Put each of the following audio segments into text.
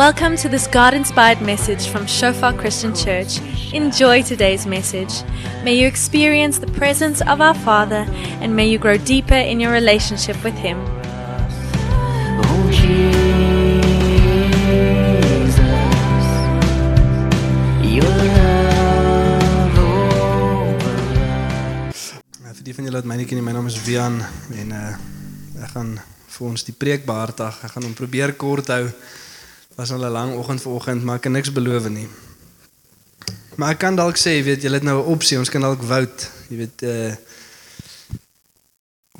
Welcome to this God inspired message from Shofar Christian Church. Enjoy today's message. May you experience the presence of our Father and may you grow deeper in your relationship with Him. Oh Jesus, your love overruns. Vir die van julle wat my nie ken nie, my naam is Wian en uh ek gaan vir ons die preek behartig. Ek gaan hom probeer kort hou. Was al 'n lang oggend vanoggend, maar ek kan niks beloof nie. Maar ek kan dalk sê, jy weet, julle het nou 'n opsie. Ons kan dalk vote. Jy weet uh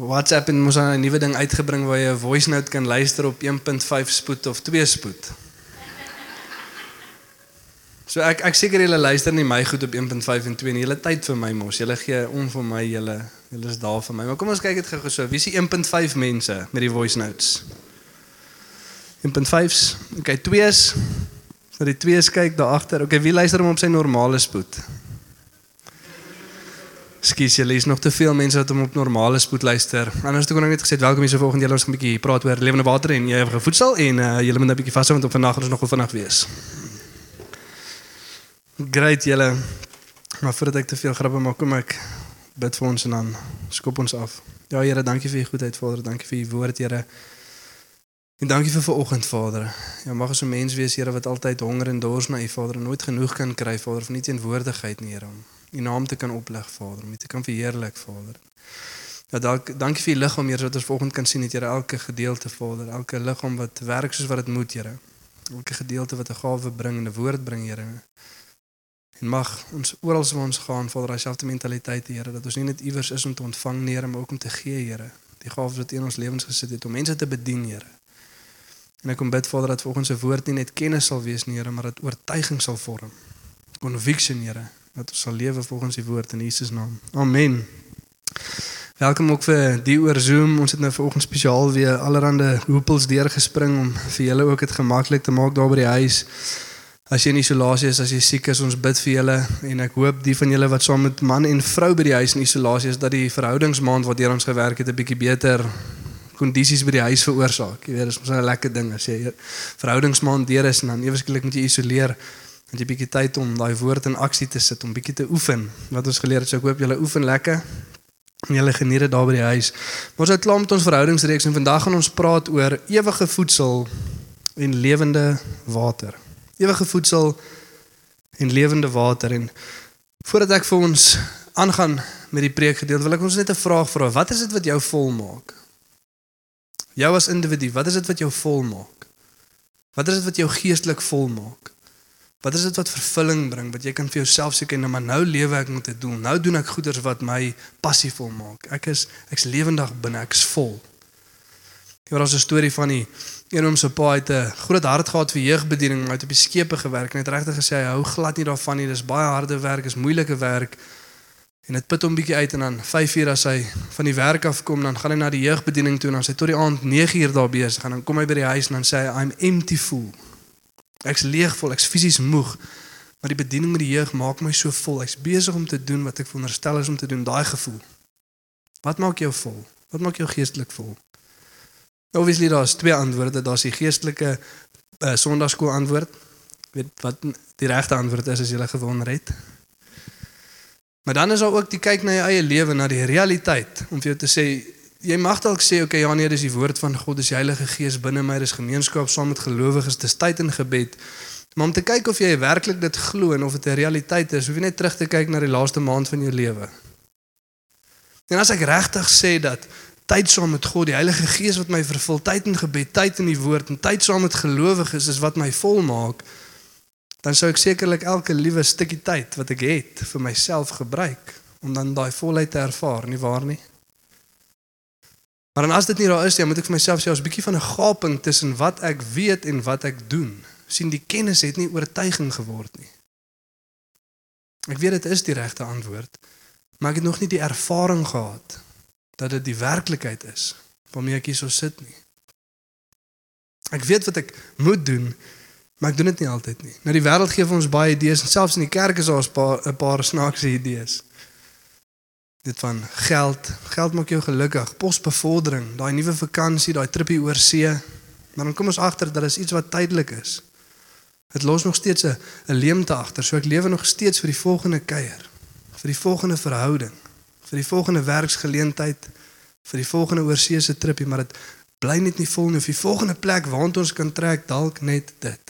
WhatsApp en mos 'n nuwe ding uitgebring waar jy 'n voice note kan luister op 1.5 spoed of 2 spoed. So ek ek seker julle luister nie my goed op 1.5 en 2 nie. Julle tyd vir my mos. Julle gee om vir my. Julle julle is daar vir my. Maar kom ons kyk dit gou so. Wie is die 1.5 mense met die voice notes? 1.5s. Okay, 2s. Vir die 2s kyk daar agter. Okay, wie luister hom op sy normale spoed? Skus, julle is nog te veel mense wat hom op normale spoed luister. Anders het ek nog net gesê welkom hier so volgende julle ons gaan 'n bietjie praat oor lewende water en ewige voedsel en uh, julle moet nou 'n bietjie vashou want op vandag ons nog wel vinnig wees. Great julle. Maar voordat ek te veel grappe maak, kom ek bid vir ons en dan skop ons af. Ja Here, dankie vir u goedheid Vader, dankie vir u woord Here. En dankie vir vanoggend Vader. Ja, mag ons 'n mens wees Here wat altyd honger en dors na u Vader en nooit genoeg kan kry Vader van u teenwoordigheid Here om u naam te kan oplig Vader, om u te kan verheerlik Vader. Ja, dank, dankie vir die liggaam Here wat ons vanoggend kan sien Here elke gedeelte Vader, elke liggaam wat werk soos wat dit moet Here. Elke gedeelte wat 'n gawe bring en 'n woord bring Here. En mag ons oral waar ons gaan, Vader, dieselfde mentaliteit, Here, dat ons nie net iewers is om te ontvang, Here, maar ook om te gee, Here. Die gawes wat U in ons lewens gesit het om mense te bedien, Here. En ek kom bid, Vader, dat volgens se woord nie net kennis sal wees nie, Here, maar dat oortuiging sal vorm. Conviction, Here, dat ons sal lewe volgens U woord in Jesus naam. Amen. Welkom ook vir die oor Zoom. Ons het nou vanoggend spesiaal weer allerlei hoepels deurgespring om vir julle ook dit gemaklik te maak daar by die huis. As jy in isolasie is, as jy siek is, ons bid vir julle en ek hoop die van julle wat saam met man en vrou by die huis in isolasie is dat die verhoudingsmaand wat deur ons gewerk het 'n bietjie beter kondisies by die huis veroorsaak. Jy weet, dis mos 'n lekker ding as jy verhoudingsmaand deur is en dan ewesklik moet jy isoleer en jy bietjie tyd om daai woord in aksie te sit, om bietjie te oefen. Wat ons geleer het, so ek hoop julle oefen lekker. En julle geniet dit daar by die huis. Maar ons het klaar met ons verhoudingsreeks en vandag gaan ons praat oor ewige voedsel en lewende water ewige voedsel en lewende water en voordat ek vir ons aangaan met die preek gedeelte wil ek ons net 'n vraag vra wat is dit wat jou vol maak jou as individu wat is dit wat jou vol maak wat is dit wat jou geestelik vol maak wat is dit wat vervulling bring wat jy kan vir jouself sê nou maar nou lewe ek met 'n doel nou doen ek goeders wat my passie vol maak ek is ek's lewendig binne ek's vol. Jy hoor as 'n storie van die een oom se pa het 'n groot hart gehad vir jeugbediening, maar het op die skepe gewerk en het regtig gesê hy hou glad nie daarvan nie. Dis baie harde werk, is moeilike werk. En dit put hom bietjie uit en dan 5 uur as hy van die werk af kom, dan gaan hy na die jeugbediening toe en dan sy tot die aand 9 uur daar besig en dan kom hy by die huis en dan sê hy I'm empty full. Ek's leegvol, ek's fisies moeg. Maar die bediening met die jeug maak my so vol. Ek's besig om te doen wat ek veronderstel is om te doen, daai gevoel. Wat maak jou vol? Wat maak jou geestelik vol? Obviously daar's twee antwoorde. Daar's die geestelike uh, sondaarskool antwoord. Weet wat die regte antwoord is as jy gewonder het. Maar dan is daar ook die kyk na jou eie lewe, na die realiteit om vir jou te sê jy mag dalk sê okay ja nee, dis die woord van God, dis die Heilige Gees binne my, dis gemeenskap saam met gelowiges, dis tyd in gebed. Maar om te kyk of jy werklik dit glo en of dit 'n realiteit is, hoef jy net terug te kyk na die laaste maand van jou lewe. En as ek regtig sê dat tyd saam met God, die Heilige Gees wat my vervul, tyd in gebed, tyd in die woord en tyd saam met gelowiges is wat my volmaak, dan sou ek sekerlik elke liewe stukkie tyd wat ek het vir myself gebruik om dan daai volheid te ervaar, nie waar nie? Maar dan as dit nie daar is nie, moet ek vir myself sê, ons bietjie van 'n gaping tussen wat ek weet en wat ek doen. sien die kennis het nie oortuiging geword nie. Ek weet dit is die regte antwoord, maar ek het nog nie die ervaring gehad dat dit die werklikheid is waarmee ek hier so sit nie. Ek weet wat ek moet doen, maar ek doen dit nie altyd nie. Nou die wêreld gee vir ons baie idees en selfs in die kerk is daar 'n paar 'n paar snaakse idees. Dit van geld, geld maak jou gelukkig, posbevordering, daai nuwe vakansie, daai tripie oor see. Maar dan kom ons agter dat dit iets wat tydelik is. Dit los nog steeds 'n 'n leemte agter. So ek lewe nog steeds vir die volgende kuier, vir die volgende verhouding, vir die volgende werksgeleentheid, vir die volgende oorseese tripie, maar dit bly net nie vol nie. Of die volgende plek waartoe ons kan trek, dalk net dit.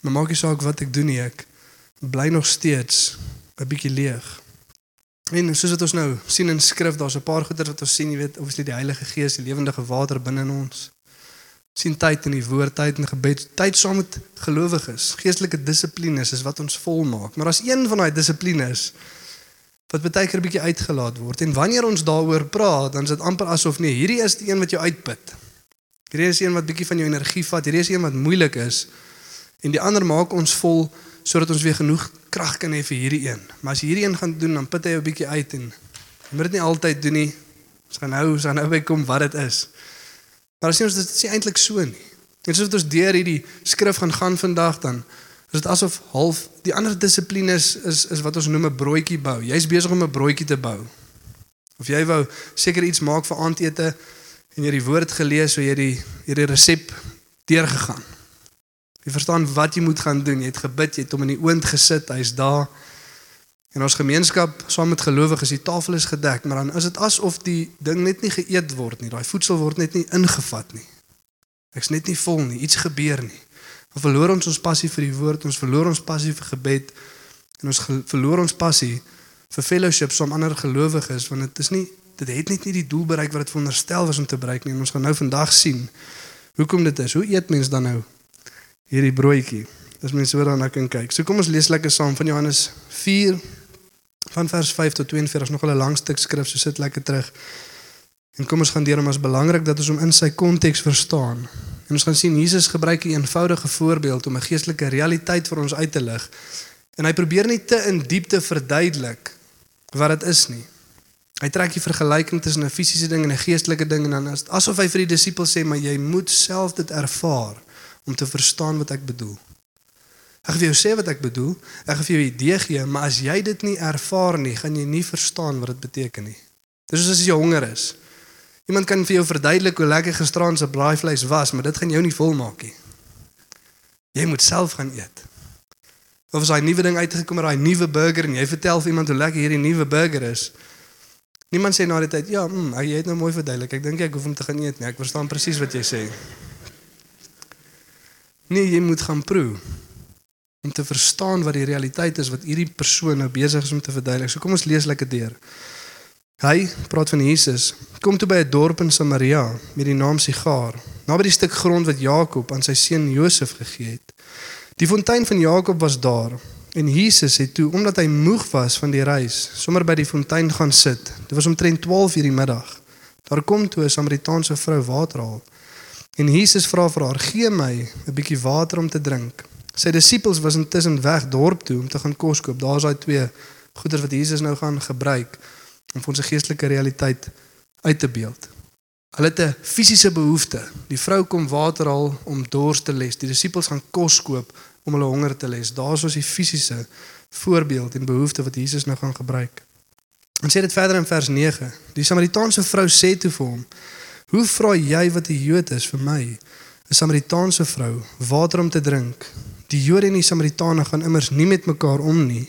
Maar maak nie saak wat ek doen nie, ek bly nog steeds 'n bietjie leeg. En soos wat ons nou sien in skrif, daar's 'n paar goeie wat ons sien, jy weet, obviously die Heilige Gees, die lewendige water binne in ons. sien tyd in die woord, tyd in gebed, tyd saam met gelowiges. Geestelike dissiplines is wat ons volmaak. Maar as een van daai dissiplines wat baie keer 'n bietjie uitgelaat word en wanneer ons daaroor praat, dan is dit amper asof nee, hierdie is die een wat jou uitput. Hierdie is een wat bietjie van jou energie vat, hierdie is een wat moeilik is. En die ander maak ons vol sodat ons weer genoeg krag kan hê vir hierdie een. Maar as jy hierdie een gaan doen, dan put hy jou 'n bietjie uit en jy moet dit nie altyd doen nie. Ons gaan nou, ons gaan nou by kom wat dit is. Maar as jy ons dit is nie eintlik so nie. En soos ons deur hierdie skrif gaan gaan vandag dan is dit asof half die ander dissiplines is is wat ons noem 'n broodjie bou. Jy's besig om 'n broodjie te bou. Of jy wou seker iets maak vir aandete en jy het die woord gelees, so jy die hierdie resep deurgegaan. Jy verstaan wat jy moet gaan doen. Jy het gebid, jy het hom in die oond gesit, hy's daar. En ons gemeenskap saam met gelowiges, die tafel is gedek, maar dan is dit asof die ding net nie geëet word nie. Daai voedsel word net nie ingevat nie. Ek's net nie vol nie. Iets gebeur nie. Ons verloor ons ons passie vir die woord, ons verloor ons passie vir gebed en ons verloor ons passie vir fellowship saam ander gelowiges want dit is nie dit het net nie die doel bereik wat dit veronderstel was om te bereik nie. En ons gaan nou vandag sien hoekom dit is. Hoe eet mens dan nou hierdie broodjie? Dis mense so daarna kan kyk. So kom ons lees lekker saam van Johannes 4 van vers 5 tot 42 is nog 'n lang stuk skrif, so sit lekker terug. En kom ons gaan deur hom as belangrik dat ons hom in sy konteks verstaan. En ons gaan sien Jesus gebruik 'n eenvoudige voorbeeld om 'n geestelike realiteit vir ons uit te lig. En hy probeer nie te in diepte verduidelik wat dit is nie. Hy trek die vergelyking tussen 'n fisiese ding en 'n geestelike ding en dan asof hy vir die disippels sê maar jy moet self dit ervaar om te verstaan wat ek bedoel. Ek gaan vir jou sê wat ek bedoel. Ek gaan vir jou 'n idee gee, maar as jy dit nie ervaar nie, gaan jy nie verstaan wat dit beteken nie. Dis soos as jy honger is. Iemand kan vir jou verduidelik hoe lekker gisteraand se braaivleis was, maar dit gaan jou nie volmaak nie. Jy moet self gaan eet. Of as daai nuwe ding uitgekom het, daai nuwe burger en jy vertel vir iemand hoe lekker hierdie nuwe burger is. Niemand sê na die tyd, ja, mm, jy het nou mooi verduidelik. Ek dink ek hoef om te gaan eet nie. Ek verstaan presies wat jy sê. Nee, jy moet gaan proe om te verstaan wat die realiteit is wat hierdie persoon nou besig is om te verduidelik. So kom ons lees lekker deur. Hy praat van Jesus. Kom toe by 'n dorp in Samaria met die naam Sigar, naby die stuk grond wat Jakob aan sy seun Josef gegee het. Die fontein van Jakob was daar en Jesus het toe omdat hy moeg was van die reis, sommer by die fontein gaan sit. Dit was omtrent 12 uur die middag. Daar kom toe 'n Samaritaanse vrou water haal. En Jesus vra vir haar: "Gee my 'n bietjie water om te drink." Sy disippels was intussen weg dorp toe om te gaan kos koop. Daar's daai twee goeder wat Jesus nou gaan gebruik om vir ons 'n geestelike realiteit uit te beeld. Hulle het 'n fisiese behoefte. Die vrou kom water haal om dors te les. Die disippels gaan kos koop om hulle honger te les. Daar's ons die fisiese voorbeeld en behoefte wat Jesus nou gaan gebruik. En sê dit verder in vers 9. Die Samaritaanse vrou sê toe vir hom: "Hoe vra jy wat 'n Jood is vir my, 'n Samaritaanse vrou, water om te drink?" Die Jode en die Samaritane gaan immers nie met mekaar om nie.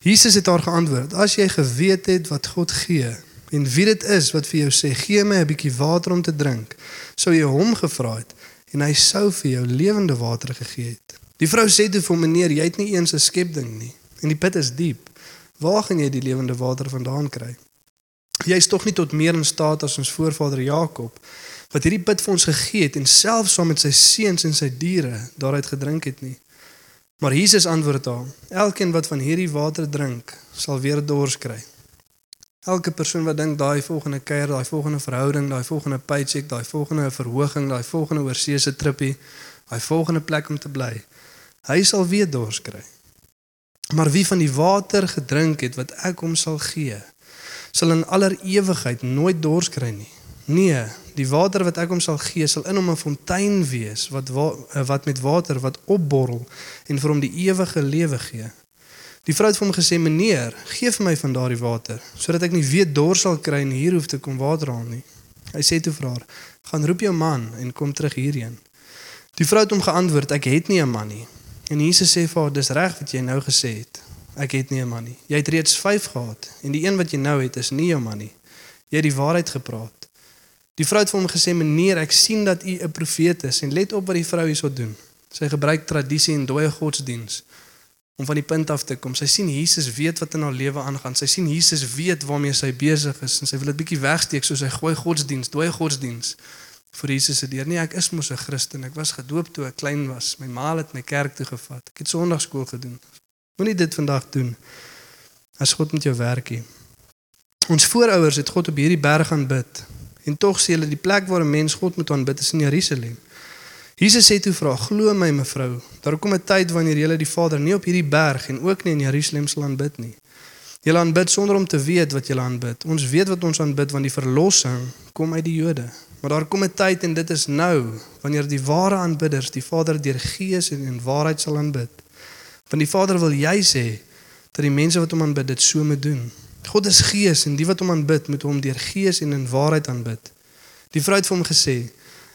Jesus het haar geantwoord: "As jy geweet het wat God gee en wie dit is wat vir jou sê, gee my 'n bietjie water om te drink, sou jy hom gevra het en hy sou vir jou lewende water gegee het." Die vrou sê toe vir hom: "Meneer, jy het nie eens 'n skepding nie en die put is diep. Waar gaan jy die lewende water vandaan kry? Jy is tog nie tot meer in staat as ons voorvader Jakob wat hierdie put vir ons gegee het en self saam met sy seuns en sy diere daaruit gedrink het nie." Maar Jesus antwoord haar: Elkeen wat van hierdie water drink, sal weer dors kry. Elke persoon wat dink daai volgende kuier, daai volgende verhouding, daai volgende paycheck, daai volgende verhoging, daai volgende oorseese trippie, daai volgende plek om te bly, hy sal weer dors kry. Maar wie van die water gedrink het wat ek hom sal gee, sal in aller ewigheid nooit dors kry nie. Nee, die water wat ek hom sal gee sal in hom 'n fontein wees wat wa wat met water wat opborrel en vir hom die ewige lewe gee. Die vrou het vir hom gesê: "Meneer, gee vir my van daardie water sodat ek nie weer dors sal kry en hier hoef te kom water haal nie." Hy sê toe vir haar: "Gaan roep jou man en kom terug hierheen." Die vrou het hom geantwoord: "Ek het nie 'n man nie." En Jesus sê vir haar: "Dis reg wat jy nou gesê het. Ek het nie 'n man nie. Jy het reeds 5 gehad en die een wat jy nou het is nie jou man nie. Jy het die waarheid gepraat." Die vrou het vir hom gesê: "Meneer, ek sien dat u 'n profeet is." En let op wat die vrou hierso doen. Sy gebruik tradisie en dooie godsdiens om van die punt af te kom. Sy sien Jesus weet wat in haar lewe aangaan. Sy sien Jesus weet waarmee sy besig is en sy wil dit bietjie wegsteek soos sy gooi godsdiens, dooie godsdiens vir Jesus se deur. Nee, ek is mos 'n Christen. Ek was gedoop toe ek klein was. My ma het my kerk toe gevat. Ek het sonndagskool gedoen. Moenie dit vandag doen. As God met jou werkie. Ons voorouers het God op hierdie berg aanbid. En tog sê hulle die plek waar 'n mens God moet aanbid is in Jerusalem. Jesus sê toe vra: "Glo my mevrou, daar kom 'n tyd wanneer jy die Vader nie op hierdie berg en ook nie in Jerusalem sal aanbid nie. Jy aanbid sonder om te weet wat jy aanbid. Ons weet wat ons aanbid want die verlossing kom uit die Jode. Maar daar kom 'n tyd en dit is nou wanneer die ware aanbidders die Vader deur Gees en in waarheid sal aanbid. Want die Vader wil jy sê dat die mense wat hom aanbid dit so moet doen. God is Gees en die wat hom aanbid moet hom deur Gees en in waarheid aanbid. Die vrou het vir hom gesê: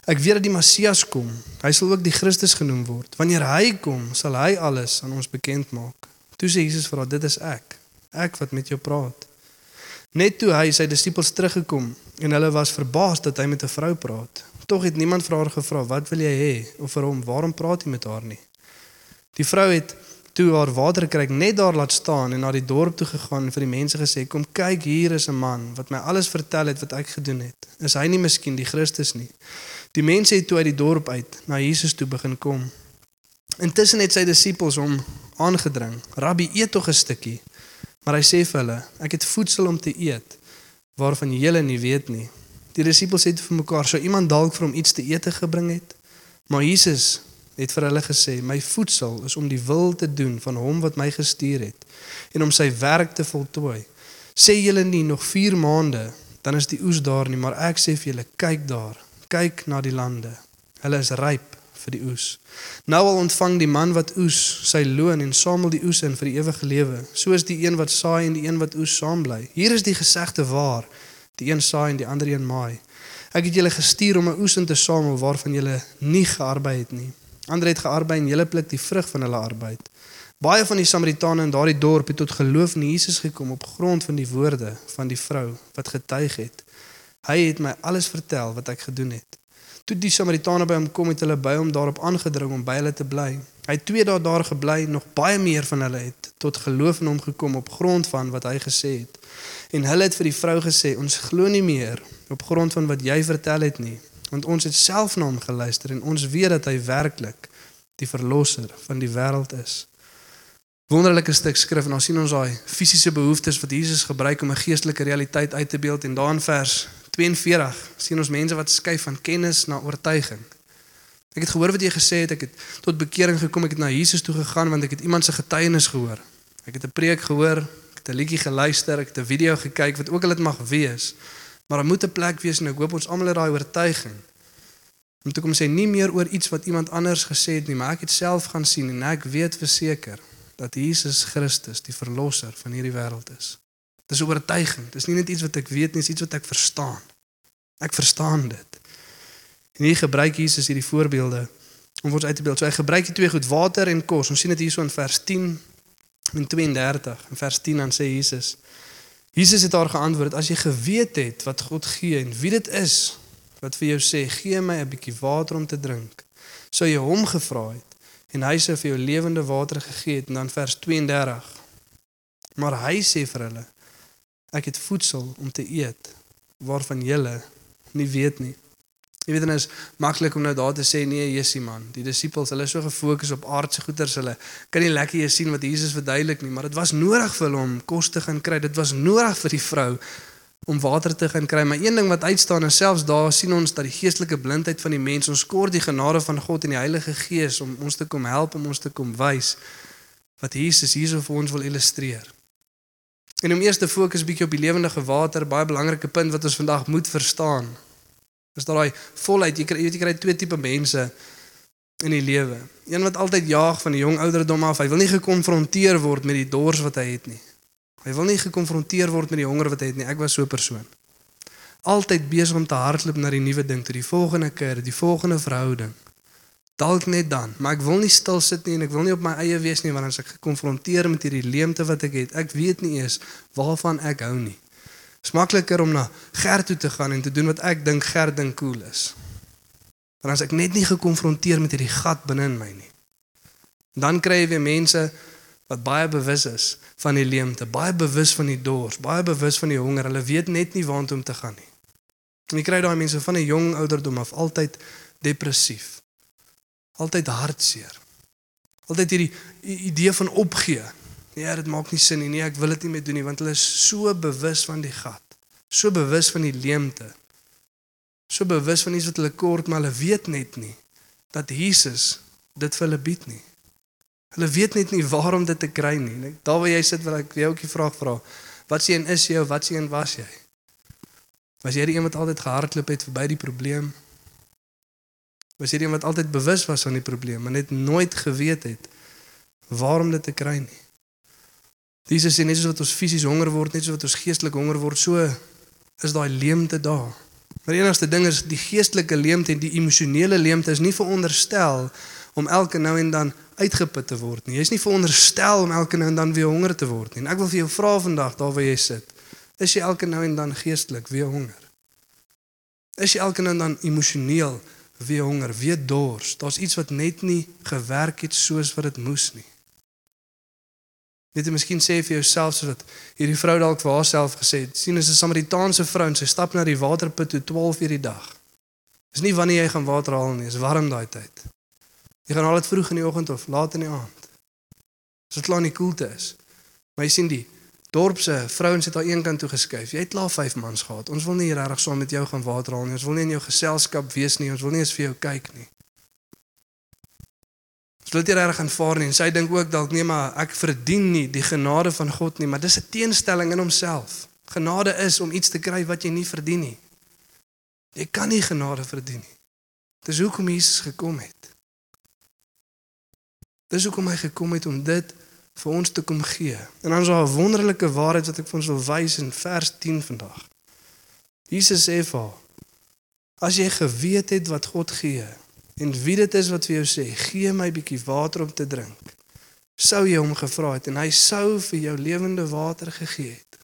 Ek weet dat die Messias kom. Hy sal ook die Christus genoem word. Wanneer hy kom, sal hy alles aan ons bekend maak. Toe sê Jesus vir haar: Dit is ek. Ek wat met jou praat. Net toe hy sy disippels teruggekom en hulle was verbaas dat hy met 'n vrou praat. Tog het niemand vir haar gevra wat wil jy hê of vir hom waarom praat jy met haar nie. Die vrou het toe haar water kry net daar laat staan en na die dorp toe gegaan en vir die mense gesê kom kyk hier is 'n man wat my alles vertel het wat ek gedoen het. Is hy nie miskien die Christus nie? Die mense het toe uit die dorp uit na Jesus toe begin kom. Intussen het sy disippels hom aangedring. Rabbi, eet tog 'n stukkie. Maar hy sê vir hulle, ek het voedsel om te eet waarvan julle nie weet nie. Die disippels het vir mekaar, sou iemand dalk vir hom iets te eet gebring het? Maar Jesus het vir hulle gesê, my voedsel is om die wil te doen van hom wat my gestuur het en om sy werk te voltooi. Sê julle nie nog 4 maande, dan is die oes daar nie, maar ek sê vir julle, kyk daar, kyk na die lande. Hulle is ryp vir die oes. Nou al ontvang die man wat oes sy loon en samel die oes in vir die ewige lewe, soos die een wat saai en die een wat oes saam bly. Hier is die gesegde waar, die een saai en die ander een maai. Ek het julle gestuur om 'n oes in te samel waarvan julle nie gearbei het nie. Ander het gearbei en julle pluk die vrug van hulle arbeid. Baie van die Samaritane in daardie dorp het tot geloof in Jesus gekom op grond van die woorde van die vrou wat getuig het. Hy het my alles vertel wat ek gedoen het. Toe die Samaritane by hom kom het hulle by hom daarop aangedring om by hulle te bly. Hy het 2 dae daar gebly, nog baie meer van hulle het tot geloof in hom gekom op grond van wat hy gesê het. En hulle het vir die vrou gesê: "Ons glo nie meer op grond van wat jy vertel het nie, want ons het self na hom geluister en ons weet dat hy werklik die verlosser van die wêreld is." Wonderlike stuk skrif en ons sien ons daai fisiese behoeftes wat Jesus gebruik om 'n geestelike realiteit uit te beeld en daarin vers 42 sien ons mense wat skuif van kennis na oortuiging. Ek het gehoor wat jy gesê het, ek het tot bekering gekom, ek het na Jesus toe gegaan want ek het iemand se getuienis gehoor. Ek het 'n preek gehoor, ek het 'n liedjie geluister, ek het 'n video gekyk wat ook al dit mag wees. Maar daar moet 'n plek wees en ek hoop ons almal het daai oortuiging. Om te kom sê nie meer oor iets wat iemand anders gesê het nie, maar ek het self gaan sien en ek weet verseker dat Jesus Christus die verlosser van hierdie wêreld is. Dis oortuiging. Dis nie net iets wat ek weet nie, dis iets wat ek verstaan. Ek verstaan dit. En hier gebruik Jesus hierdie voorbeelde om ons uit te beeld. So hy gebruik die twee goed, water en kos. Ons sien dit hierso in vers 10 en 32. In vers 10 dan sê Jesus: Jesus het haar geantwoord: "As jy geweet het wat God gee en wie dit is wat vir jou sê, gee my 'n bietjie water om te drink, sou jy hom gevra het en hy sou vir jou lewende water gegee het." En dan vers 32. Maar hy sê vir hulle: Ek het voedsel om te eet waarvan julle nie weet nie. Jy weet dan is maklik om nou daar te sê nee, Jesusie man. Die disippels, hulle is so gefokus op aardse goederes, hulle kan nie lekker hier sien wat Jesus verduidelik nie, maar dit was nodig vir hulle om kos te gaan kry. Dit was nodig vir die vrou om water te gaan kry. Maar een ding wat uitstaan en selfs daar sien ons dat die geestelike blindheid van die mens ons kort die genade van God en die Heilige Gees om ons te kom help om ons te kom wys wat Jesus hierso vir ons wil illustreer. En om eers te fokus bietjie op die lewendige water, baie belangrike punt wat ons vandag moet verstaan. Is daai volheid, jy kry jy kry twee tipe mense in die lewe. Een wat altyd jaag van die jong ouderdom af. Hy wil nie gekonfronteer word met die dors wat hy het nie. Hy wil nie gekonfronteer word met die honger wat hy het nie. Ek was so 'n persoon. Altyd besig om te hardloop na die nuwe ding, tot die volgende keer, die volgende verhouding. Dalk net dan, maar ek wil nie stil sit nie en ek wil nie op my eie wees nie want as ek gekonfronteer met hierdie leemte wat ek het, ek weet nie eens waarvan ek hou nie. Dis makliker om na Gert toe te gaan en te doen wat ek dink Gert dink cool is. Want as ek net nie gekonfronteer met hierdie gat binne in my nie. Dan kry jy weer mense wat baie bewus is van die leemte, baie bewus van die dors, baie bewus van die honger. Hulle weet net nie waantoe om te gaan nie. En jy kry daai mense van 'n jong ouderdom af altyd depressief. Altyd hartseer. Altyd hierdie idee van opgee. Nee, dit maak nie sin nie. Nee, ek wil dit nie meer doen nie want hulle is so bewus van die gat. So bewus van die leemte. So bewus van iets wat hulle kort, maar hulle weet net nie dat Jesus dit vir hulle bied nie. Hulle weet net nie waarom dit te kry nie. Daar waar jy sit wil ek jou ook die vraag vra. Wat sien is jy of wat sien was jy? Was jy die een wat altyd gehardloop het verby die probleem? Was jy die een wat altyd bewus was van die probleem, maar net nooit geweet het waarom dit te kry nie? Jesus sê net soos wat ons fisies honger word, net soos wat ons geestelik honger word, so is daai leemte daar. Maar die enigste ding is die geestelike leemte en die emosionele leemte is nie veronderstel om elke nou en dan uitgeput te word nie. Jy's nie veronderstel om elke nou en dan weer honger te word nie. En ek wil vir jou vra vandag daar waar jy sit, is jy elke nou en dan geestelik weer honger? Is jy elke nou en dan emosioneel weer honger, weer dors? Daar's iets wat net nie gewerk het soos wat dit moes nie. Net jy miskien sê vir jouself soos wat hierdie vrou dalk vir haarself gesê het, sien is 'n Samaritaanse vrou en sy stap na die waterput toe 12 uur die dag. Dis nie wanneer jy gaan water haal nie, dis warm daai tyd. Jy gaan haal dit vroeg in die oggend of laat in die aand. As dit klaar nie koelte is. Maar jy sien die dorp se vrouens het aan een kant toe geskuif. Jy het klaar 5 mans gehad. Ons wil nie regtig saam met jou gaan water haal nie. Ons wil nie in jou geselskap wees nie. Ons wil nie eens vir jou kyk nie. Ons wil dit regtig aanvaar nie. En sy dink ook dalk nee, maar ek verdien nie die genade van God nie, maar dis 'n teenstelling in homself. Genade is om iets te kry wat jy nie verdien nie. Jy kan nie genade verdien nie. Dis hoekom Jesus gekom het. Dis hoekom hy gekom het om dit vir ons te kom gee. En dan is daar 'n wonderlike waarheid wat ek vir ons wil wys in vers 10 vandag. Jesus sê vir haar: As jy geweet het wat God gee en wie dit is wat vir jou sê, gee my bietjie water om te drink, sou jy hom gevra het en hy sou vir jou lewende water gegee het.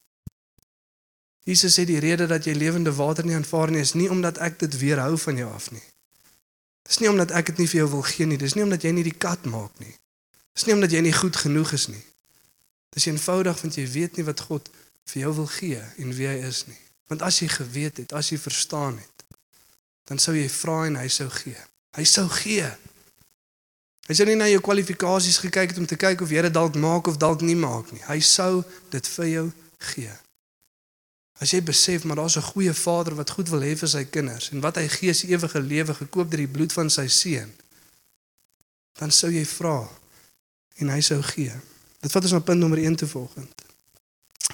Jesus sê die rede dat jy lewende water nie aanvaar nie is nie omdat ek dit weerhou van jou af nie. Dis nie omdat ek dit nie vir jou wil gee nie, dis nie omdat jy nie die kat maak nie. Dis nie omdat jy nie goed genoeg is nie. Dis eenvoudig want jy weet nie wat God vir jou wil gee en wie hy is nie. Want as jy geweet het, as jy verstaan het, dan sou jy vra en hy sou gee. Hy sou gee. Hy sou nie na jou kwalifikasies gekyk het om te kyk of jy dit dalk maak of dalk nie maak nie. Hy sou dit vir jou gee. As jy besef maar daar's 'n goeie Vader wat goed wil hê vir sy kinders en wat hy gee is ewige lewe gekoop deur die bloed van sy seun, dan sou jy vra en hy sou gee. Dit vat ons na punt nommer 1 te volgende.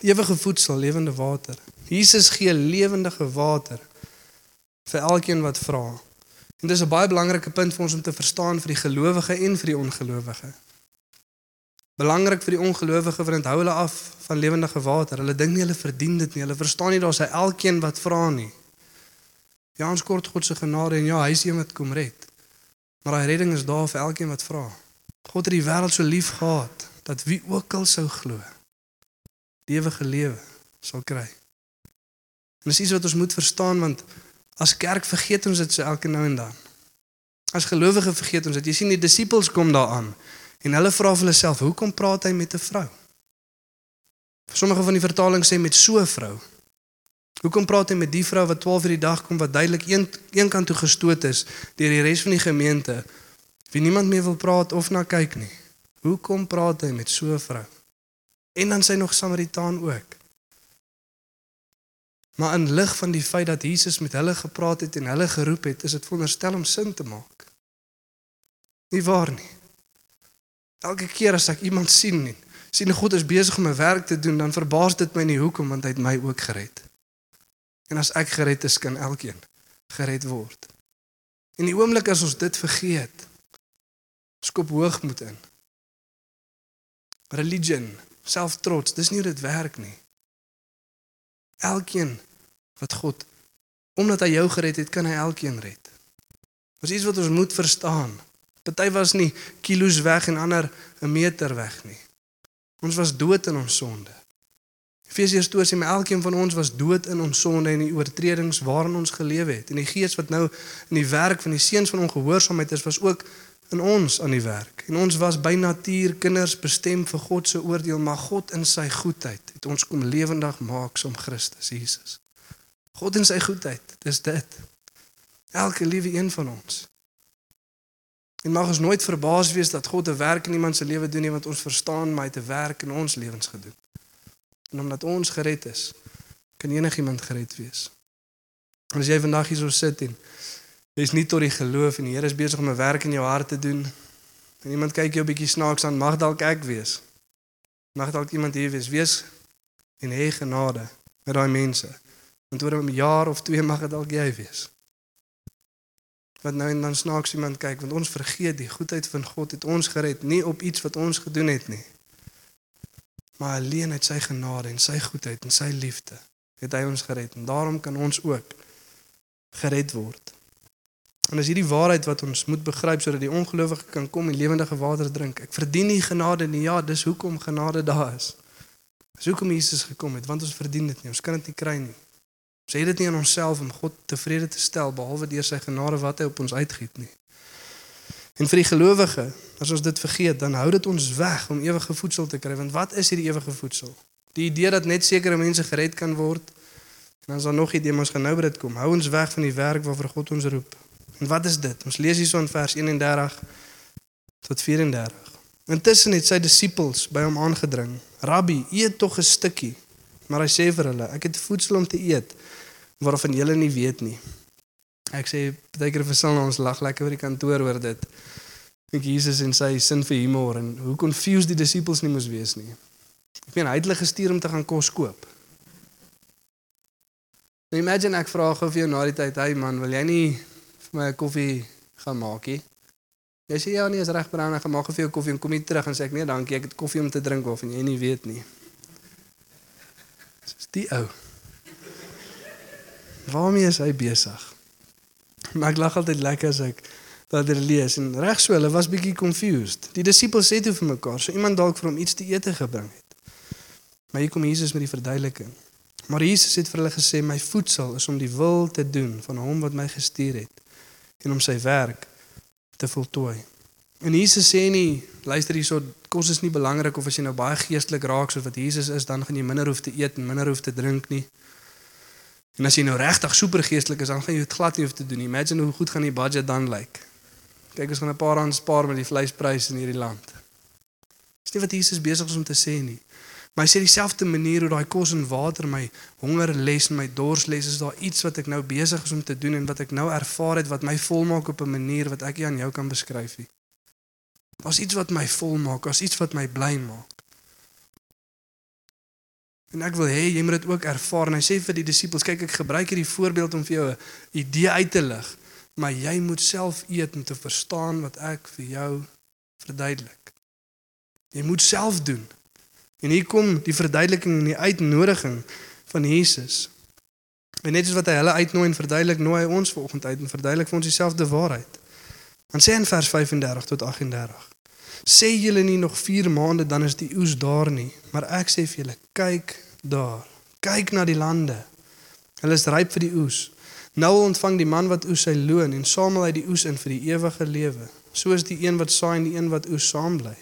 Ewige voedsel, lewende water. Jesus gee lewendige water vir elkeen wat vra. En dis 'n baie belangrike punt vir ons om te verstaan vir die gelowige en vir die ongelowige. Belangrik vir die ongelowige want dit hou hulle af van lewendige water. Hulle dink nie hulle verdien dit nie. Hulle verstaan nie daar's hy elkeen wat vra nie. Ja, ons kort God se genade en ja, hy is een wat kom red. Maar daai redding is daar vir elkeen wat vra. God het die wêreld so lief gehad dat wie ook al sou glo, die ewige lewe sal kry. En dis iets wat ons moet verstaan want as kerk vergeet ons dit so elke nou en dan. As gelowige vergeet ons dit. Jy sien die disippels kom daaraan en hulle vra vir hulle self, "Hoekom praat hy met 'n vrou?" Sommige van die vertalings sê met so 'n vrou. Hoekom praat hy met die vrou wat 12 uur die dag kom wat duidelik een een kant toe gestoot is deur die res van die gemeente wie niemand meer wil praat of na kyk nie. Hoekom praat hy met so 'n vrou? En dan sy nog Samaritaan ook. Maar in lig van die feit dat Jesus met hulle gepraat het en hulle geroep het, is dit veronderstel om sin te maak. Nie waar nie. Elke keer as ek iemand sien en sien God is besig om 'n werk te doen, dan verbaas dit my nie hoekom want hy het my ook gered. En as ek gered is, kan elkeen gered word. En die oomblik as ons dit vergeet, skop hoogmoed in. Religion, selftrots, dis nie hoe dit werk nie. Elkeen wat God omdat hy jou gered het, kan hy elkeen red. Dis iets wat ons moet verstaan. Party was nie kilos weg en ander 'n meter weg nie. Ons was dood in ons sonde. Efesiërs 2 sê my elkeen van ons was dood in ons sonde en die oortredings waarin ons gelewe het. En die gees wat nou in die werk van die seuns van ongehoorsaamheid is, was ook in ons aan die werk. En ons was by natuur kinders bestem vir God se oordeel, maar God in sy goedheid het ons kom lewendig maak som Christus Jesus. God in sy goedheid, dis dit. Elke liewe een van ons. En mag ons nooit verbaas wees dat God 'n werk in iemand se lewe doen nie want ons verstaan maar hy het 'n werk in ons lewens gedoen. En omdat ons gered is, kan enigiemand gered wees. En as jy vandag hier so sit en jy's nie tot die geloof en die Here is besig om 'n werk in jou hart te doen en iemand kyk jou 'n bietjie snaaks aan, mag dalk ek wees. Mag dalk iemand hier wees, wees en hê genade met daai mense. Want oor 'n jaar of twee mag dit dalk jy wees. Wat nou en dan snaaks iemand kyk want ons vergeet die goedheid van God het ons gered nie op iets wat ons gedoen het nie. Maar alleen uit sy genade en sy goedheid en sy liefde het hy ons gered en daarom kan ons ook gered word. En as hierdie waarheid wat ons moet begryp sodat die ongelowige kan kom en lewendige water drink. Ek verdien nie genade nie. Ja dis hoekom genade daar is. Dis hoekom Jesus gekom het want ons verdien dit nie. Ons kan dit nie kry nie Ons het dit nie aan onsself om God tevrede te stel behalwe deur sy genade wat hy op ons uitgiet nie. En vir die gelowige, as ons dit vergeet, dan hou dit ons weg om ewige voedsel te kry, want wat is hierdie ewige voedsel? Die idee dat net sekere mense gered kan word. En dan is daar nog idee, ons gaan nou by dit kom. Hou ons weg van die werk waarvoor God ons roep. En wat is dit? Ons lees hierso in vers 31 tot 34. Intussen het sy disippels by hom aangedring. Rabbi, eet tog 'n stukkie. Maar hy sê vir hulle, ek het voedsel om te eet waarvan julle nie weet nie. Ek sê baie keer vir sal ons lag lekker by die kantoor oor dit. Ek Jesus en sy sin vir humor en hoe confused die disippels nie moes wees nie. Ek meen hy het hulle gestuur om te gaan kos koop. Nou imagine ek vra gou vir jou na die tyd, "Hey man, wil jy nie vir my 'n koffie gaan maak nie?" Jy sê ja, nee, is reg Brian, ek gaan maak vir jou koffie en kom jy terug en sê ek nee, dankie, ek het koffie om te drink of en jy nie weet nie. Dis die ou. Waarmee is hy besig? Maar ek lag altyd lekker as ek dat dit lees en reg so, hulle was bietjie confused. Die disippels sê toe vir mekaar, so iemand dalk vir hom iets te eet gebring het. Maar hier kom Jesus met die verduideliking. Maar Jesus het vir hulle gesê, my voedsel is om die wil te doen van hom wat my gestuur het en om sy werk te voltooi. En Jesus sê nie, luister hierso, kos is nie belangrik of as jy nou baie geestelik raak soos wat Jesus is, dan gaan jy minder hoef te eet en minder hoef te drink nie. En as jy nou regtig super geestelik is, dan gaan jy dit glad nie hoef te doen nie. Imagine hoe goed gaan die budget dan lyk. Kyk, ons gaan 'n paar rand spaar met die vleispryse in hierdie land. Dis nie wat Jesus besig is om te sê nie. Maar hy sê dieselfde manier hoe daai kos en water my honger les en my dors les, is daar iets wat ek nou besig is om te doen en wat ek nou ervaar het wat my volmaak op 'n manier wat ek nie aan jou kan beskryf nie. Daar's iets wat my volmaak, daar's iets wat my bly maak. En ek wil hê jy moet dit ook ervaar en hy sê vir die disippels, kyk ek gebruik hierdie voorbeeld om vir jou 'n idee uit te lig, maar jy moet self eet om te verstaan wat ek vir jou verduidelik. Jy moet self doen. En hier kom die verduideliking en die uitnodiging van Jesus. En net soos wat hy hulle uitnooi en verduidelik, nooi hy ons vanoggend uit en verduidelik vir ons dieselfde waarheid. Dan sê in vers 35 tot 38 sê julle nie nog 4 maande dan is die oes daar nie maar ek sê vir julle kyk daar kyk na die lande. Hulle is ryp vir die oes. Nou ontvang die man wat oes sy loon en samel hy die oes in vir die ewige lewe. Soos die een wat saai en die een wat oes saam bly.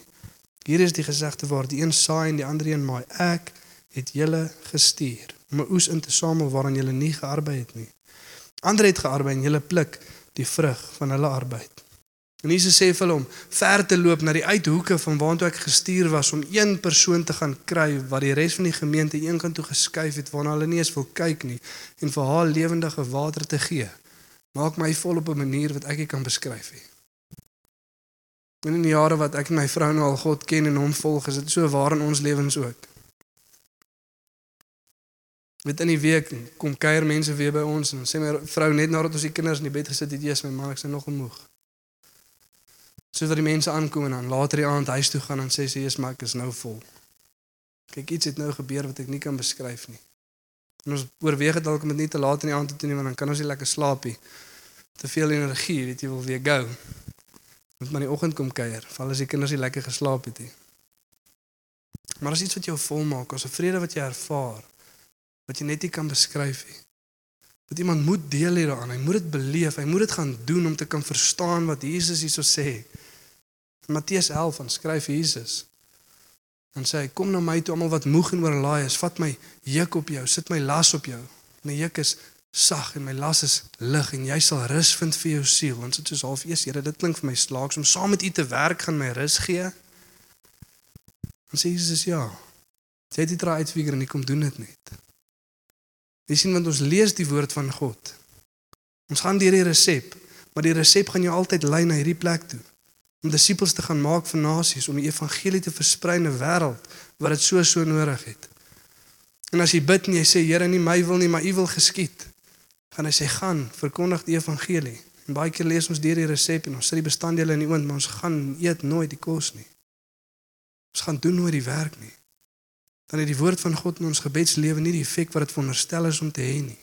Hier is die gesegde waar die een saai en die ander een maai. Ek het julle gestuur om oes in te samel waaraan julle nie gearbei het nie. Ander het gearbei en julle pluk die vrug van hulle arbeid En Jesus sê vir hom ver te loop na die uithoeke van waartoe ek gestuur was om een persoon te gaan kry wat die res van die gemeente een kant toe geskuif het waarna hulle nie eens wil kyk nie en vir haar lewendige water te gee. Maak my vol op 'n manier wat ek nie kan beskryf nie. En in die jare wat ek en my vrou nou al God ken en hom volg, is dit so waar in ons lewens ook. Met in die week kom kuier mense weer by ons en sê my vrou net nadat ons die kinders in die bed gesit het, "Jesus, my man, ek is nog moeg." Soos wat die mense aankom en dan later die aand huis toe gaan en sê sy is maar ek is nou vol. Kyk iets het nou gebeur wat ek nie kan beskryf nie. En ons oorweeg dit dalk om dit nie te laat in die aand te doen nie want dan kan ons nie lekker slaap nie. Te veel energie, weet jy, wil weer go. Moet maar in die oggend kom kuier, val as die kinders nie lekker geslaap het nie. Maar as iets wat jou volmaak, as 'n vrede wat jy ervaar, wat jy net nie kan beskryf nie. Dat iemand moet deel hieraan, hy moet dit beleef, hy moet dit gaan doen om te kan verstaan wat Jesus hierso sê. In Matteus 11 dan skryf Jesus dan sê hy kom na my toe almal wat moeg en oorlaai is, vat my juk op jou, sit my las op jou. My juk is sag en my las is lig en jy sal rus vind vir jou siel. Want dit is half eers, Here, dit klink vir my slaaks om saam met U te werk gaan my rus gee. Dan sê Jesus ja. Jy het dit raai uitfigure en jy kom doen dit net. Jy sien want ons lees die woord van God. Ons gaan deur die resep, maar die resep gaan jou altyd lei na hierdie plek toe om disippels te gaan maak van nasies om die evangelie te versprei in 'n wêreld wat dit so so nodig het. En as jy bid en jy sê Here, nie my wil nie, maar U wil geskied, gaan hy sê gaan verkondig die evangelie. En baie keer lees ons deur die resep en ons sit die bestanddele in die oond, maar ons gaan eet nooit die kos nie. Ons gaan doen nooit die werk nie. Dan het die woord van God in ons gebedslewe nie die effek wat dit veronderstel is om te hê nie.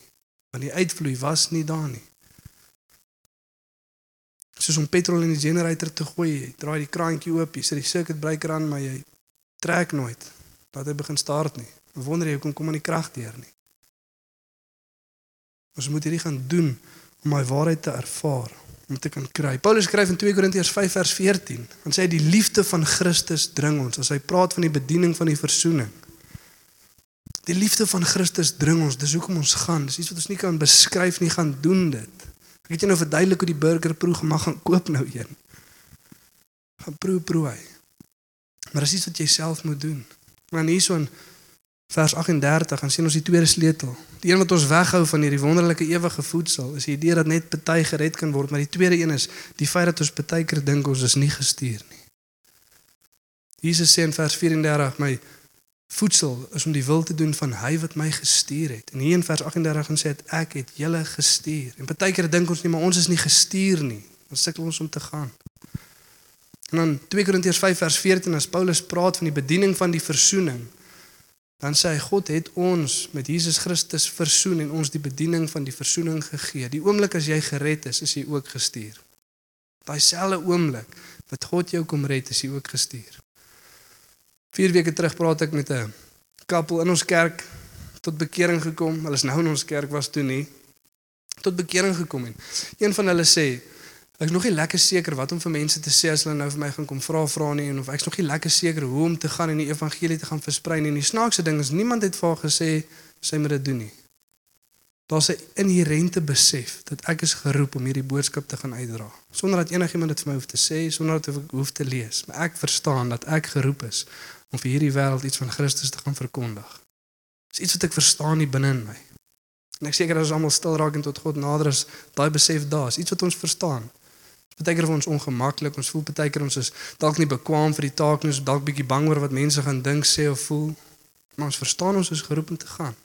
Want die uitvloei was nie daar nie soos om petrol in die generator te gooi, jy draai die kraantjie oop, jy sit die circuit breaker aan, maar jy trek nooit. Laat hy begin start nie. Wonder jy hoekom kom aan die krag deur nie. Ons moet hierdie gaan doen om my waarheid te ervaar, om te kan kry. Paulus skryf in 2 Korintiërs 5 vers 14, dan sê die liefde van Christus dring ons as hy praat van die bediening van die verzoening. Die liefde van Christus dring ons, dis hoekom ons gaan. Dis iets wat ons nie kan beskryf nie, gaan doen dit. Ek het jou nou verduidelik hoe die burger proe mag gaan koop nou een. Gaan proe proe hy. Maar dis iets wat jy self moet doen. Maar hierso in vers 38 gaan sien ons die tweede sleutel. Die een wat ons weghou van hierdie wonderlike ewige voedsel is die idee dat net party gered kan word, maar die tweede een is die feit dat ons partykeer dink ons is nie gestuur nie. Jesus sê in vers 34 my voedsel is om die wil te doen van hy wat my gestuur het. En hier in vers 38 sê dit ek het julle gestuur. En partykeer dink ons nie maar ons is nie gestuur nie. Ons sukkel ons om te gaan. En dan 2 Korintiërs 5 vers 14 as Paulus praat van die bediening van die verzoening, dan sê hy God het ons met Jesus Christus versoen en ons die bediening van die verzoening gegee. Die oomblik as jy gered is, is jy ook gestuur. Daai selfde oomblik wat God jou kom red, is jy ook gestuur. 4 weke terug praat ek met 'n koppel in ons kerk tot bekering gekom. Hulle is nou in ons kerk was toe nie tot bekering gekom en een van hulle sê ek is nog nie lekker seker wat om vir mense te sê as hulle nou vir my gaan kom vra vra nie en of ek's nog nie lekker seker hoe om te gaan en die evangelie te gaan versprei nie. En die snaakse ding is niemand het vir haar gesê sy moet dit doen nie. Daar's 'n inherente besef dat ek is geroep om hierdie boodskap te gaan uitdra sonder dat enigiemand dit vir my hoef te sê, sonder dat ek hoef te lees. Maar ek verstaan dat ek geroep is om vir hierdie wêreld iets van Christus te gaan verkondig. Dis iets wat ek verstaan nie binne in my. En ek seker as ons almal stil raak en tot God nader is, daai besef daar is iets wat ons verstaan. Partykeer vir ons ongemaklik, ons voel partykeer ons is dalk nie bekwam vir die taak nie, ons dalk bietjie bang oor wat mense gaan dink, sê of voel. Maar ons verstaan ons is geroep om te gaan.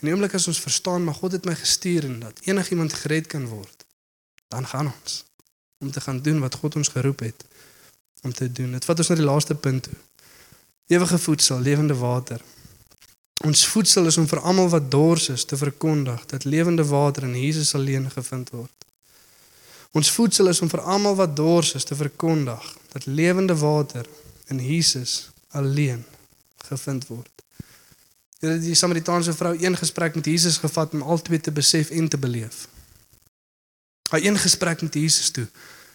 En die oomblik as ons verstaan maar God het my gestuur en dat enigiemand gered kan word, dan gaan ons om te gaan doen wat God ons geroep het om te doen. Dit vat ons na die laaste punt toe. Ewige voedsel, lewende water. Ons voedsel is om vir almal wat dors is te verkondig dat lewende water in Jesus alleen gevind word. Ons voedsel is om vir almal wat dors is te verkondig dat lewende water in Jesus alleen gevind word. Jy het die Samaritaanse vrou een gesprek met Jesus gevat om albei te besef en te beleef. Haar een gesprek met Jesus toe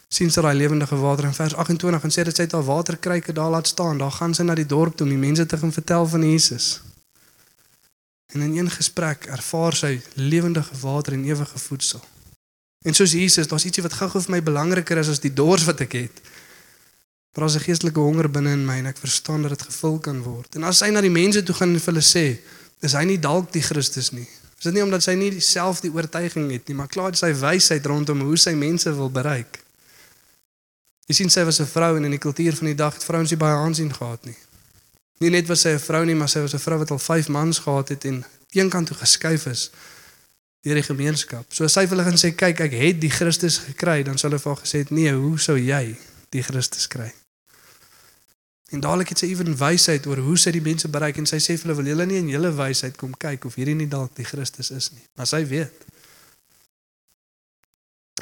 sien sy daai lewendige water in vers 28 en sê dit sy het al waterkruike daar laat staan. Daar gaan sy na die dorp toe om die mense te gaan vertel van Jesus. En in een gesprek ervaar sy lewendige water en ewige voedsel. En soos Jesus, daar's ietsie wat gou-gou vir my belangriker is as die dors wat ek het. Maar daar's 'n geestelike honger binne in my en ek verstaan dat dit gevul kan word. En as sy na die mense toe gaan en vir hulle sê, is hy nie dalk die Christus nie. Is dit nie omdat sy nie dieselfde oortuiging het nie, maar klaar sy wysheid rondom hoe sy mense wil bereik. Jy sien sy was 'n vrou en in die kultuur van die dag het vrouens nie baie aansien gehad nie. Nie net was sy 'n vrou nie, maar sy was 'n vrou wat al 5 mans gehad het en eenkant toe geskuif is deur die gemeenskap. So as sy hulle gaan sê, "Kyk, ek het die Christus gekry," dan sal hulle vir haar gesê het, "Nee, hoe sou jy die Christus kry?" En dadelik het sy ewen wysheid oor hoe sy die mense bereik en sy sê vir hulle, "Wil julle nie in julle wysheid kom kyk of hierdie nie dalk die Christus is nie?" Maar sy weet.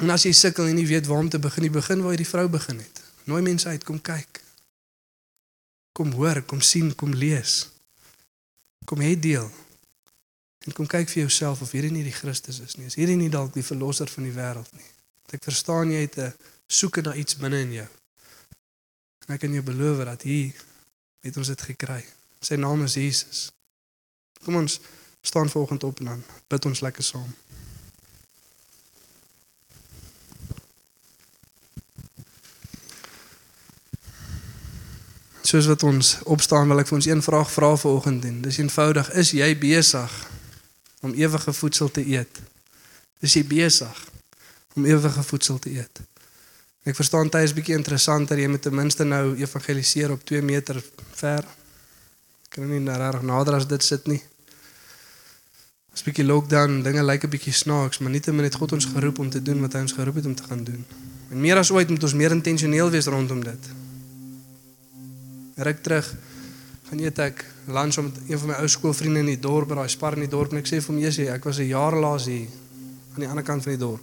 En as jy sukkel en nie weet waar om te begin, jy begin waar die vrou begin het. Nooi mense uit, kom kyk. Kom hoor, kom sien, kom lees. Kom hê deel. En kom kyk vir jouself of hierdie nie die Christus is nie. Is hierdie nie dalk die verlosser van die wêreld nie? Want ek verstaan jy het 'n soeke na iets binne in jou. En ek kan jou beloof dat hier het ons dit gekry. Sy naam is Jesus. Kom ons staan vanoggend op en dan bid ons lekker saam. Soos wat ons opstaan wil ek vir ons een vraag vra vanoggend en dis eenvoudig is jy besig om ewige voedsel te eet? Is jy besig om ewige voedsel te eet? Ek verstaan dit is bietjie interessanter jy moet ten minste nou evangeliseer op 2 meter ver. Kan nie nou reg nader as dit sit nie. Dis bietjie lockdown, dinge lyk 'n bietjie snaaks, maar nietemin het God ons geroep om te doen wat hy ons geroep het om te gaan doen. En meer as ooit moet ons meer intentioneel wees rondom dit. Ruk terug gaan eet ek lunch met een van my ou skoolvriende in die dorp, by daai spar in die dorp en ek sê vir hom, "Jessie, ek was 'n jaar laas hier aan die ander kant van die dorp.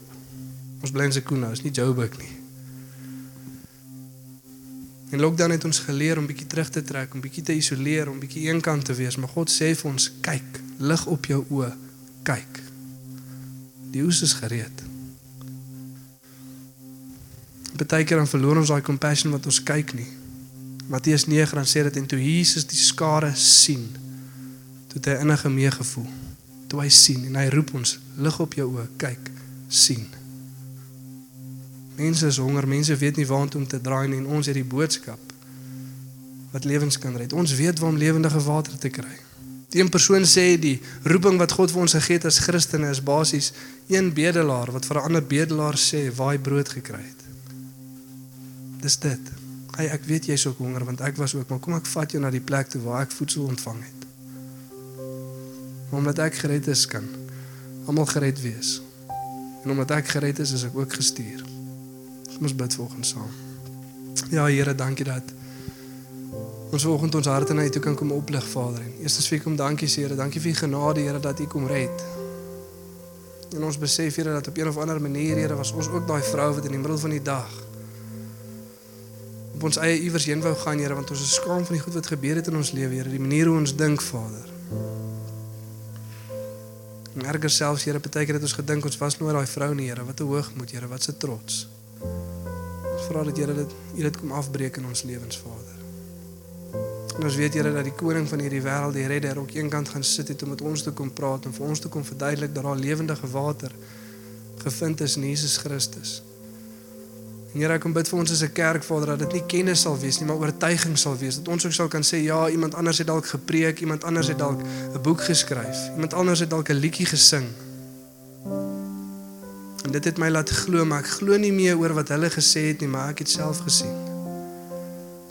Ons bly in Sekuna, is nie Joburg nie." En lockdown het ons geleer om bietjie terug te trek, om bietjie te isoleer, om bietjie eenkant te wees, maar God sê vir ons, "Kyk, lig op jou oë, kyk." Die oes is gereed. Partykeer dan verloor ons daai compassion wat ons kyk nie. Matteus 9 dan sê dit en toe Jesus die skare sien, toe het hy innige meegevoel. Toe hy sien en hy roep ons, lig op jou oë, kyk, sien. Mense is honger, mense weet nie waantoe om te draai nie en ons het die boodskap wat lewens kan red. Ons weet waar om lewendige water te kry. Die een persoon sê die roeping wat God vir ons gegee het as Christene is basies een bedelaar wat vir 'n ander bedelaar sê waar hy brood gekry het. Dis dit. Hey, ek weet jy's ook honger want ek was ook, maar kom ek vat jou na die plek toe waar ek voedsel ontvang het. Omdat ek gered is kan almal gered wees. En omdat ek gered is, is ek ook gestuur. Kom ons bid volgens saam. Ja Here, dankie dat ons vanoggend ons harte na U toe kan kom oplig, Vader. En eerstens vir kom dankie, Here. Dankie vir U genade, Here, dat U kom red. En ons besef, Here, dat op een of ander manier, Here, was ons ook daai vrou wat in die middel van die dag op ons eie iewers heen wou gaan, Here, want ons is skaam van die goed wat gebeur het in ons lewe, Here, die manier hoe ons dink, Vader. En erger selfs, Here, baie keer het ons gedink ons was nooit daai vrou nie, Here, wat 'n hoogmoed, Here, wat 'n trots. Ons vra dat Here dit U dit kom afbreek in ons lewens, Vader. En ons weet Here dat die koning van hierdie wêreld, die redder, ook eenkant gaan sit het om met ons te kom praat en vir ons te kom verduidelik dat daar lewendige water gevind is in Jesus Christus. En Here, ek kom bid vir ons as 'n kerk, Vader, dat dit nie kennis sal wees nie, maar oortuiging sal wees. Dat ons ook sal kan sê, ja, iemand anders het dalk gepreek, iemand anders het dalk 'n boek geskryf, iemand anders het dalk 'n liedjie gesing. En dit het my laat glo, maar ek glo nie meer oor wat hulle gesê het nie, maar ek het self gesien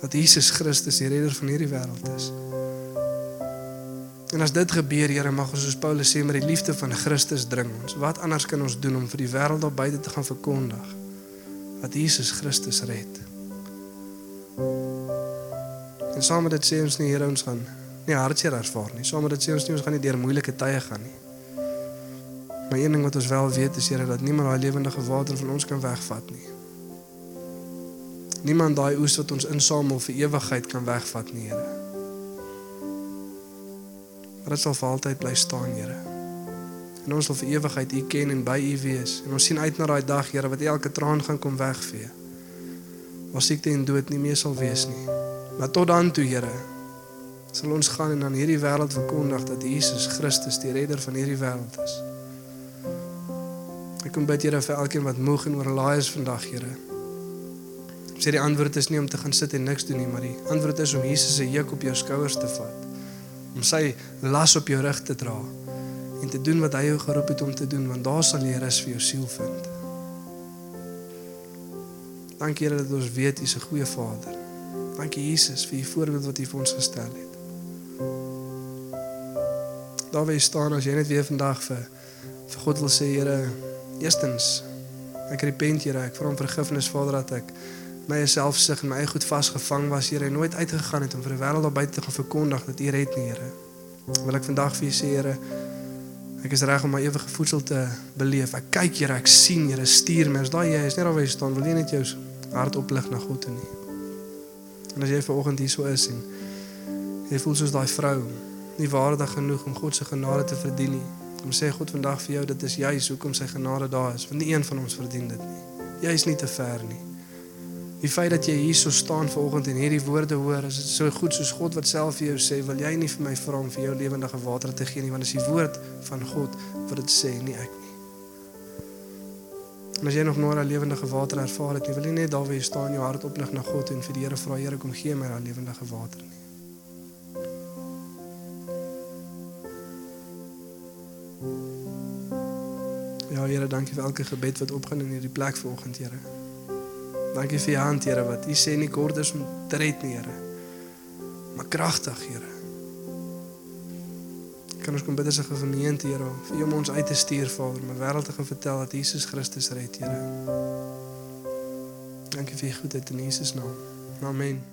dat Jesus Christus die redder van hierdie wêreld is. En as dit gebeur, Here, mag ons soos Paulus sê met die liefde van Christus dring ons. Wat anders kan ons doen om vir die wêreld daar buite te gaan verkondig dat Jesus Christus red? En saam met dit sê ons nie Here ons gaan nie hartseer ervaar nie. Saam met dit sê ons nie ons gaan nie deur moeilike tye gaan nie. Maar een ding wat ons wel weet is Here dat niemand daai lewendige water van ons kan wegvat nie. Niemand daai oes wat ons insamel vir ewigheid kan wegvat nie, Here. Maar dit sal vir altyd bly staan, Here. En ons sal vir ewigheid U ken en by U wees. En ons sien uit na daai dag, Here, wat elke traan gaan kom wegvee. Waar siekte en dood nie meer sal wees nie. Maar tot dan toe, Here, sal ons gaan en aan hierdie wêreld verkondig dat Jesus Christus die redder van hierdie wêreld is. Ek kom bid Here vir elkeen wat moeg en oorlaai is vandag, Here. Sê die antwoord is nie om te gaan sit en niks doen nie, maar die antwoord is om Jesus se juk op jou skouers te vat. Om sy las op jou rug te dra en te doen wat hy jou geroep het om te doen, want daar sal jy rus vir jou siel vind. Dankie Here dat ons weet U is 'n goeie Vader. Dankie Jesus vir U voorbeeld wat U vir ons gestel het. Daar jy staan as jy net weer vandag vir vir God wil sê Here, eerstens ek repent Here, ek vra om vergifnis Vader dat ek my selfsug en my eie goed vasgevang was Here en nooit uitgegaan het om vir die wêreld daar buite te gaan verkondig dat U red nie Here. Wil ek vandag vir U sê Here, Ek is reg om my ewige voedsel te beleef. Ek kyk Here, ek sien Here, stuur my. As daai jy is net daar waar jy staan, wil jy net jou hart oplig na God toe nie. En as jy vanoggend hier so is en jy voel soos daai vrou, nie waardig genoeg om God se genade te verdien nie. Kom sê God vandag vir jou dit is juis hoekom sy genade daar is, want nie een van ons verdien dit nie. Jy is nie te ver nie. Die feit dat jy hier so staan vanoggend en hierdie woorde hoor, is dit so goed soos God wat self vir jou sê, wil jy nie vir my vra om vir jou lewendige water te gee nie, want dit is die woord van God wat dit sê, nie ek nie. En as jy nog nooit daai lewendige water ervaar het nie, wil jy net daar waar jy staan jou hart oplig na God en vir die Here vra, Here, kom gee my daai lewendige water nie. Ja, Here, dankie vir elke gebed wat opgaan in hierdie plek vanoggend, Here. Dankie vir u hand, Here, wat u sê nie kort is om te red nie, Here. Maar kragtig, Here. Kan ons kom bid as 'n gemeente, Here, vir u om ons uit te stuur, Vader, om die wêreld te gaan vertel dat Jesus Christus red, Here. Dankie vir u goedheid in Jesus naam. Amen.